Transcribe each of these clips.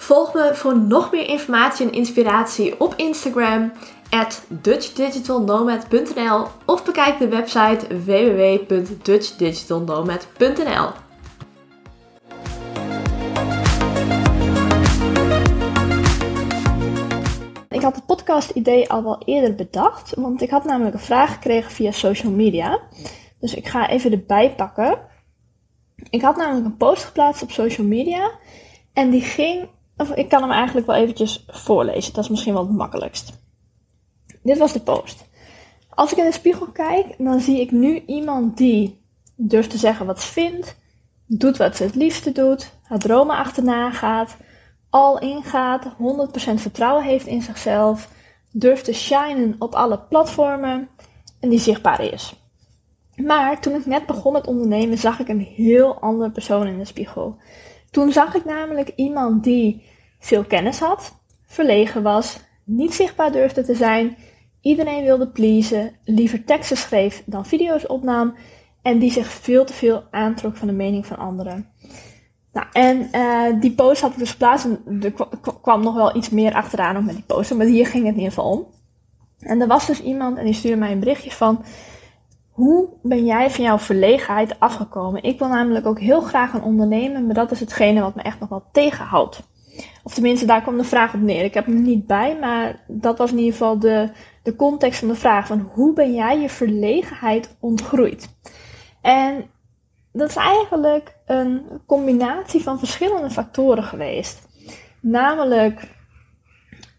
Volg me voor nog meer informatie en inspiratie op Instagram dutchdigitalnomad.nl of bekijk de website www.dutchdigitalnomad.nl. Ik had het podcast idee al wel eerder bedacht, want ik had namelijk een vraag gekregen via social media. Dus ik ga even erbij pakken. Ik had namelijk een post geplaatst op social media en die ging of ik kan hem eigenlijk wel eventjes voorlezen. Dat is misschien wel het makkelijkst. Dit was de post. Als ik in de spiegel kijk, dan zie ik nu iemand die durft te zeggen wat ze vindt, doet wat ze het liefste doet, haar dromen achterna gaat, al ingaat, 100% vertrouwen heeft in zichzelf, durft te shinen op alle platformen en die zichtbaar is. Maar toen ik net begon met ondernemen, zag ik een heel andere persoon in de spiegel. Toen zag ik namelijk iemand die veel kennis had, verlegen was, niet zichtbaar durfde te zijn, iedereen wilde pleasen, liever teksten schreef dan video's opnam en die zich veel te veel aantrok van de mening van anderen. Nou, en uh, die post had ik dus geplaatst en er kwam nog wel iets meer achteraan ook met die post, maar hier ging het in ieder geval om. En er was dus iemand en die stuurde mij een berichtje van, hoe ben jij van jouw verlegenheid afgekomen? Ik wil namelijk ook heel graag een ondernemen, maar dat is hetgene wat me echt nog wel tegenhoudt. Of tenminste, daar kwam de vraag op neer. Ik heb hem niet bij, maar dat was in ieder geval de, de context van de vraag. Van hoe ben jij je verlegenheid ontgroeid? En dat is eigenlijk een combinatie van verschillende factoren geweest. Namelijk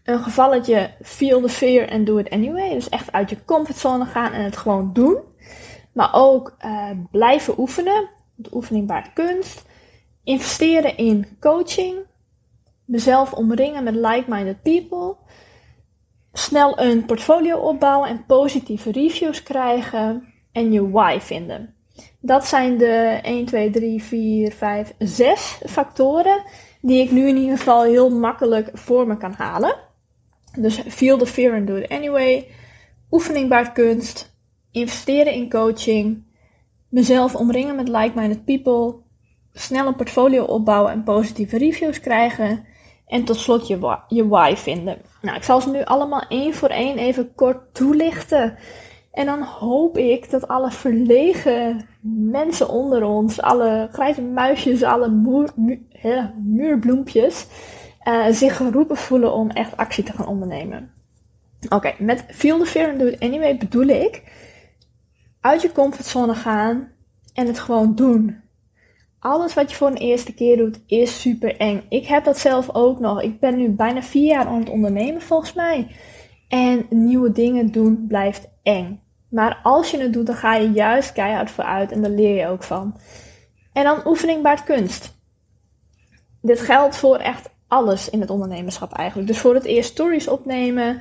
een gevalletje feel the fear and do it anyway. Dus echt uit je comfortzone gaan en het gewoon doen. Maar ook uh, blijven oefenen. De oefening baart kunst. Investeren in coaching mezelf omringen met like-minded people, snel een portfolio opbouwen en positieve reviews krijgen en je why vinden. Dat zijn de 1, 2, 3, 4, 5, 6 factoren die ik nu in ieder geval heel makkelijk voor me kan halen. Dus feel the fear and do it anyway. Oefening baart kunst. Investeren in coaching. Mezelf omringen met like-minded people. Snel een portfolio opbouwen en positieve reviews krijgen. En tot slot je, je why vinden. Nou, ik zal ze nu allemaal één voor één even kort toelichten. En dan hoop ik dat alle verlegen mensen onder ons, alle grijze muisjes, alle muurbloempjes, uh, zich geroepen voelen om echt actie te gaan ondernemen. Oké, met feel the fear and do it anyway bedoel ik uit je comfortzone gaan en het gewoon doen alles wat je voor een eerste keer doet is super eng. Ik heb dat zelf ook nog. Ik ben nu bijna vier jaar aan het ondernemen volgens mij. En nieuwe dingen doen blijft eng. Maar als je het doet, dan ga je juist keihard vooruit en daar leer je ook van. En dan oefening baart kunst. Dit geldt voor echt alles in het ondernemerschap eigenlijk. Dus voor het eerst stories opnemen,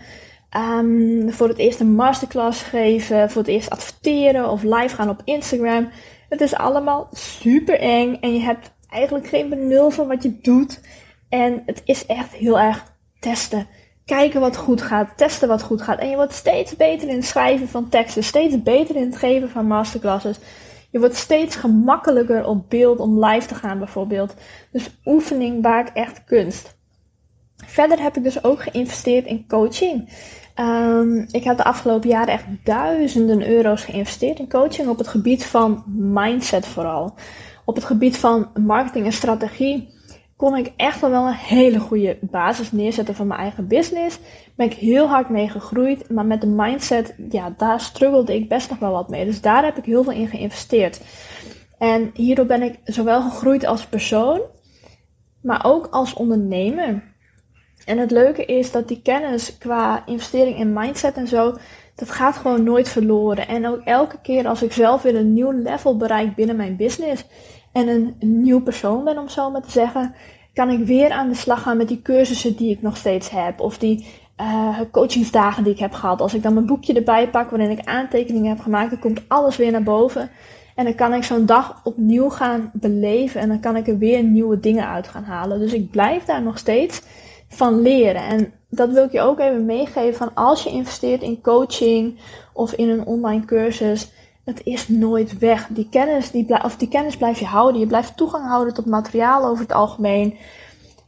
um, voor het eerst een masterclass geven, voor het eerst adverteren of live gaan op Instagram. Het is allemaal super eng en je hebt eigenlijk geen benul van wat je doet. En het is echt heel erg testen. Kijken wat goed gaat, testen wat goed gaat. En je wordt steeds beter in het schrijven van teksten, steeds beter in het geven van masterclasses. Je wordt steeds gemakkelijker op beeld om live te gaan bijvoorbeeld. Dus oefening baart echt kunst. Verder heb ik dus ook geïnvesteerd in coaching. Um, ik heb de afgelopen jaren echt duizenden euro's geïnvesteerd in coaching op het gebied van mindset vooral. Op het gebied van marketing en strategie kon ik echt wel een hele goede basis neerzetten van mijn eigen business. Ben ik heel hard mee gegroeid, maar met de mindset, ja, daar struggelde ik best nog wel wat mee. Dus daar heb ik heel veel in geïnvesteerd. En hierdoor ben ik zowel gegroeid als persoon, maar ook als ondernemer. En het leuke is dat die kennis qua investering in mindset en zo, dat gaat gewoon nooit verloren. En ook elke keer als ik zelf weer een nieuw level bereik binnen mijn business en een nieuw persoon ben, om zo maar te zeggen, kan ik weer aan de slag gaan met die cursussen die ik nog steeds heb. Of die uh, coachingsdagen die ik heb gehad. Als ik dan mijn boekje erbij pak waarin ik aantekeningen heb gemaakt, dan komt alles weer naar boven. En dan kan ik zo'n dag opnieuw gaan beleven en dan kan ik er weer nieuwe dingen uit gaan halen. Dus ik blijf daar nog steeds van leren. En dat wil ik je ook even meegeven van als je investeert in coaching of in een online cursus, het is nooit weg. Die kennis, die, of die kennis blijf je houden. Je blijft toegang houden tot materiaal over het algemeen.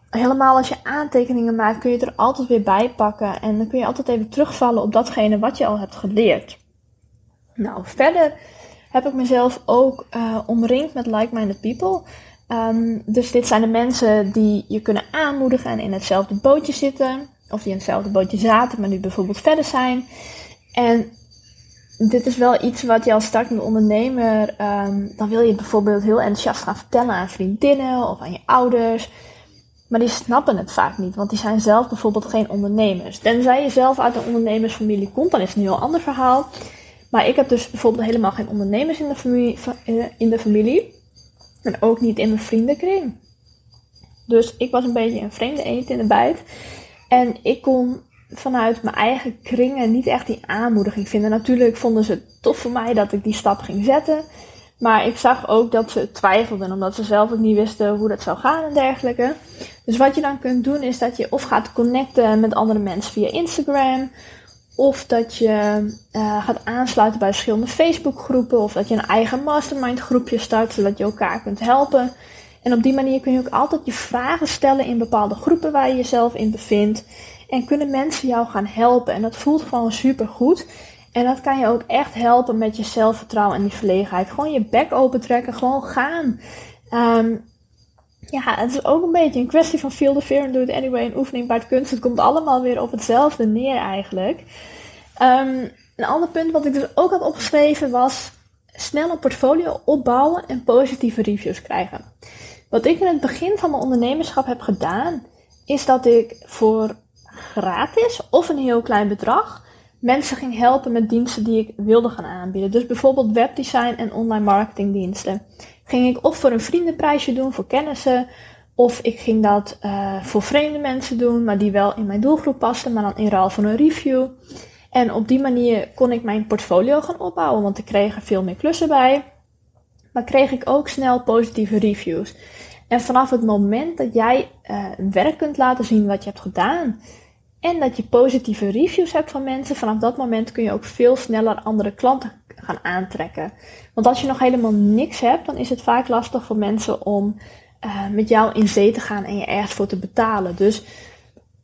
Helemaal als je aantekeningen maakt, kun je het er altijd weer bij pakken. En dan kun je altijd even terugvallen op datgene wat je al hebt geleerd. Nou, verder heb ik mezelf ook uh, omringd met like-minded people. Um, dus dit zijn de mensen die je kunnen aanmoedigen en in hetzelfde bootje zitten. Of die in hetzelfde bootje zaten, maar nu bijvoorbeeld verder zijn. En dit is wel iets wat je als startende ondernemer, um, dan wil je bijvoorbeeld heel enthousiast gaan vertellen aan vriendinnen of aan je ouders. Maar die snappen het vaak niet, want die zijn zelf bijvoorbeeld geen ondernemers. Tenzij je zelf uit een ondernemersfamilie komt, dan is het een heel ander verhaal. Maar ik heb dus bijvoorbeeld helemaal geen ondernemers in de familie. Eh, in de familie en ook niet in mijn vriendenkring. Dus ik was een beetje een vreemde eend in de bijt. En ik kon vanuit mijn eigen kringen niet echt die aanmoediging vinden. Natuurlijk vonden ze het tof voor mij dat ik die stap ging zetten. Maar ik zag ook dat ze twijfelden, omdat ze zelf ook niet wisten hoe dat zou gaan en dergelijke. Dus wat je dan kunt doen, is dat je of gaat connecten met andere mensen via Instagram. Of dat je uh, gaat aansluiten bij verschillende Facebookgroepen. Of dat je een eigen mastermind groepje start, zodat je elkaar kunt helpen. En op die manier kun je ook altijd je vragen stellen in bepaalde groepen waar je jezelf in bevindt. En kunnen mensen jou gaan helpen. En dat voelt gewoon super goed. En dat kan je ook echt helpen met je zelfvertrouwen en die verlegenheid. Gewoon je bek open trekken, gewoon gaan. Um, ja, het is ook een beetje een kwestie van feel the fear and do it anyway. Een oefening bij het kunst. Het komt allemaal weer op hetzelfde neer eigenlijk. Um, een ander punt wat ik dus ook had opgeschreven was snel een portfolio opbouwen en positieve reviews krijgen. Wat ik in het begin van mijn ondernemerschap heb gedaan, is dat ik voor gratis of een heel klein bedrag mensen ging helpen met diensten die ik wilde gaan aanbieden. Dus bijvoorbeeld webdesign en online marketingdiensten. Ging ik of voor een vriendenprijsje doen voor kennissen, of ik ging dat uh, voor vreemde mensen doen, maar die wel in mijn doelgroep pasten, maar dan in ruil van een review. En op die manier kon ik mijn portfolio gaan opbouwen, want ik kreeg er veel meer klussen bij. Maar kreeg ik ook snel positieve reviews. En vanaf het moment dat jij uh, werk kunt laten zien wat je hebt gedaan, en dat je positieve reviews hebt van mensen, vanaf dat moment kun je ook veel sneller andere klanten gaan aantrekken. Want als je nog helemaal niks hebt, dan is het vaak lastig voor mensen om uh, met jou in zee te gaan en je ergens voor te betalen. Dus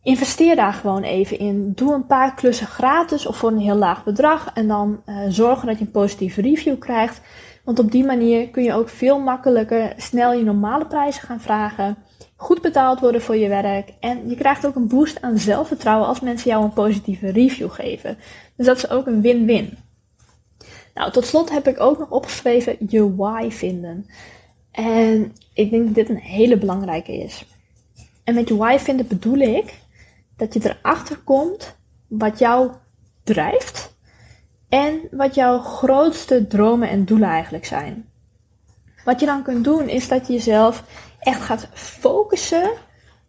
investeer daar gewoon even in. Doe een paar klussen gratis of voor een heel laag bedrag. En dan uh, zorgen dat je een positieve review krijgt. Want op die manier kun je ook veel makkelijker snel je normale prijzen gaan vragen goed betaald worden voor je werk. En je krijgt ook een boost aan zelfvertrouwen als mensen jou een positieve review geven. Dus dat is ook een win-win. Nou, tot slot heb ik ook nog opgeschreven je why vinden. En ik denk dat dit een hele belangrijke is. En met je why vinden bedoel ik dat je erachter komt wat jou drijft en wat jouw grootste dromen en doelen eigenlijk zijn. Wat je dan kunt doen is dat je jezelf echt gaat focussen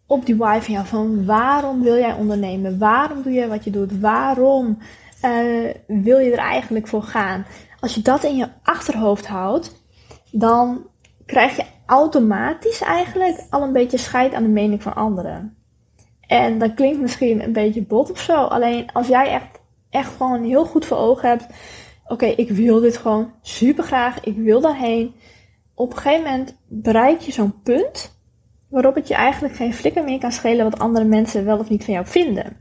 op die why van jou. Van waarom wil jij ondernemen? Waarom doe je wat je doet? Waarom uh, wil je er eigenlijk voor gaan? Als je dat in je achterhoofd houdt, dan krijg je automatisch eigenlijk al een beetje scheid aan de mening van anderen. En dat klinkt misschien een beetje bot of zo. Alleen als jij echt, echt gewoon heel goed voor ogen hebt. Oké, ik wil dit gewoon super graag. Ik wil daarheen op een gegeven moment bereik je zo'n punt waarop het je eigenlijk geen flikker meer kan schelen wat andere mensen wel of niet van jou vinden.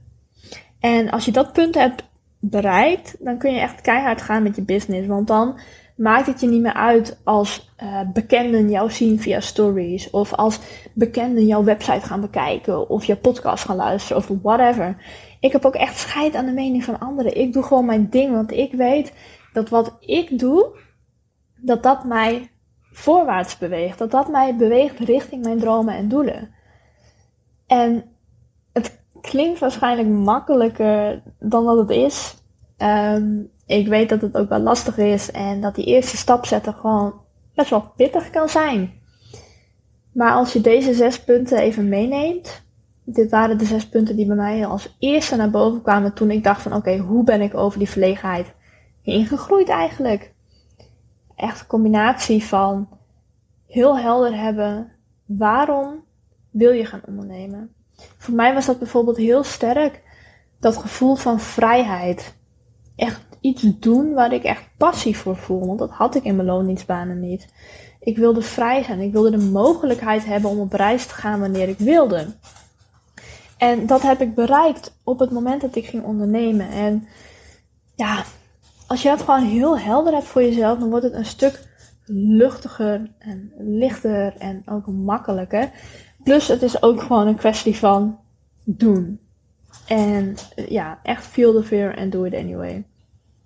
En als je dat punt hebt bereikt, dan kun je echt keihard gaan met je business. Want dan maakt het je niet meer uit als uh, bekenden jou zien via stories. Of als bekenden jouw website gaan bekijken. Of je podcast gaan luisteren. Of whatever. Ik heb ook echt scheid aan de mening van anderen. Ik doe gewoon mijn ding. Want ik weet dat wat ik doe, dat dat mij voorwaarts beweegt. Dat dat mij beweegt richting mijn dromen en doelen. En klinkt waarschijnlijk makkelijker dan dat het is. Um, ik weet dat het ook wel lastig is en dat die eerste stap zetten gewoon best wel pittig kan zijn. Maar als je deze zes punten even meeneemt, dit waren de zes punten die bij mij als eerste naar boven kwamen toen ik dacht van oké, hoe ben ik over die verlegenheid ingegroeid eigenlijk? Echt een combinatie van heel helder hebben waarom wil je gaan ondernemen. Voor mij was dat bijvoorbeeld heel sterk dat gevoel van vrijheid. Echt iets doen waar ik echt passie voor voel, want dat had ik in mijn loondienstbanen niet. Ik wilde vrij zijn, ik wilde de mogelijkheid hebben om op reis te gaan wanneer ik wilde. En dat heb ik bereikt op het moment dat ik ging ondernemen. En ja, als je dat gewoon heel helder hebt voor jezelf, dan wordt het een stuk luchtiger en lichter en ook makkelijker. Plus het is ook gewoon een kwestie van doen. En ja, echt feel the fear and do it anyway.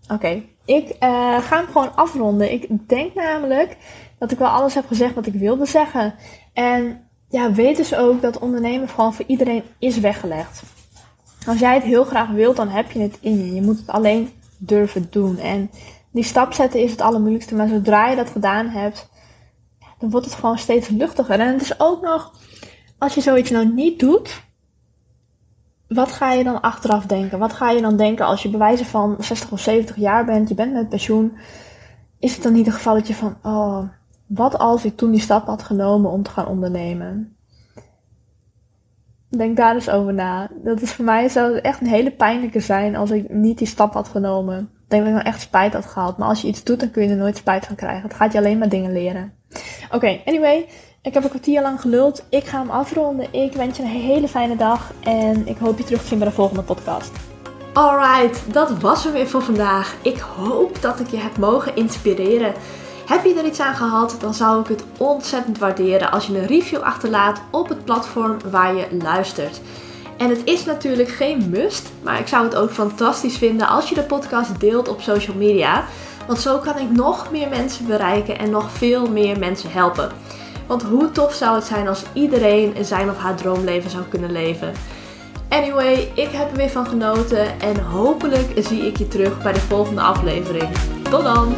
Oké, ik uh, ga hem gewoon afronden. Ik denk namelijk dat ik wel alles heb gezegd wat ik wilde zeggen. En ja, weet dus ook dat ondernemen gewoon voor iedereen is weggelegd. Als jij het heel graag wilt, dan heb je het in je. Je moet het alleen durven doen. En die stap zetten is het allermoeilijkste. Maar zodra je dat gedaan hebt, wordt het gewoon steeds luchtiger. En het is ook nog, als je zoiets nou niet doet, wat ga je dan achteraf denken? Wat ga je dan denken als je bewijzen van 60 of 70 jaar bent, je bent met pensioen? Is het dan niet een gevalletje van, oh, wat als ik toen die stap had genomen om te gaan ondernemen? Denk daar eens over na. Dat is voor mij zou echt een hele pijnlijke zijn als ik niet die stap had genomen. Dat ik dan echt spijt had gehad. Maar als je iets doet, dan kun je er nooit spijt van krijgen. Het gaat je alleen maar dingen leren. Oké, anyway. Ik heb een kwartier lang geluld. Ik ga hem afronden. Ik wens je een hele fijne dag. En ik hoop je terug te zien bij de volgende podcast. Alright, dat was hem weer voor vandaag. Ik hoop dat ik je heb mogen inspireren. Heb je er iets aan gehad, dan zou ik het ontzettend waarderen als je een review achterlaat op het platform waar je luistert. En het is natuurlijk geen must, maar ik zou het ook fantastisch vinden als je de podcast deelt op social media. Want zo kan ik nog meer mensen bereiken en nog veel meer mensen helpen. Want hoe tof zou het zijn als iedereen zijn of haar droomleven zou kunnen leven? Anyway, ik heb er weer van genoten en hopelijk zie ik je terug bij de volgende aflevering. Tot dan!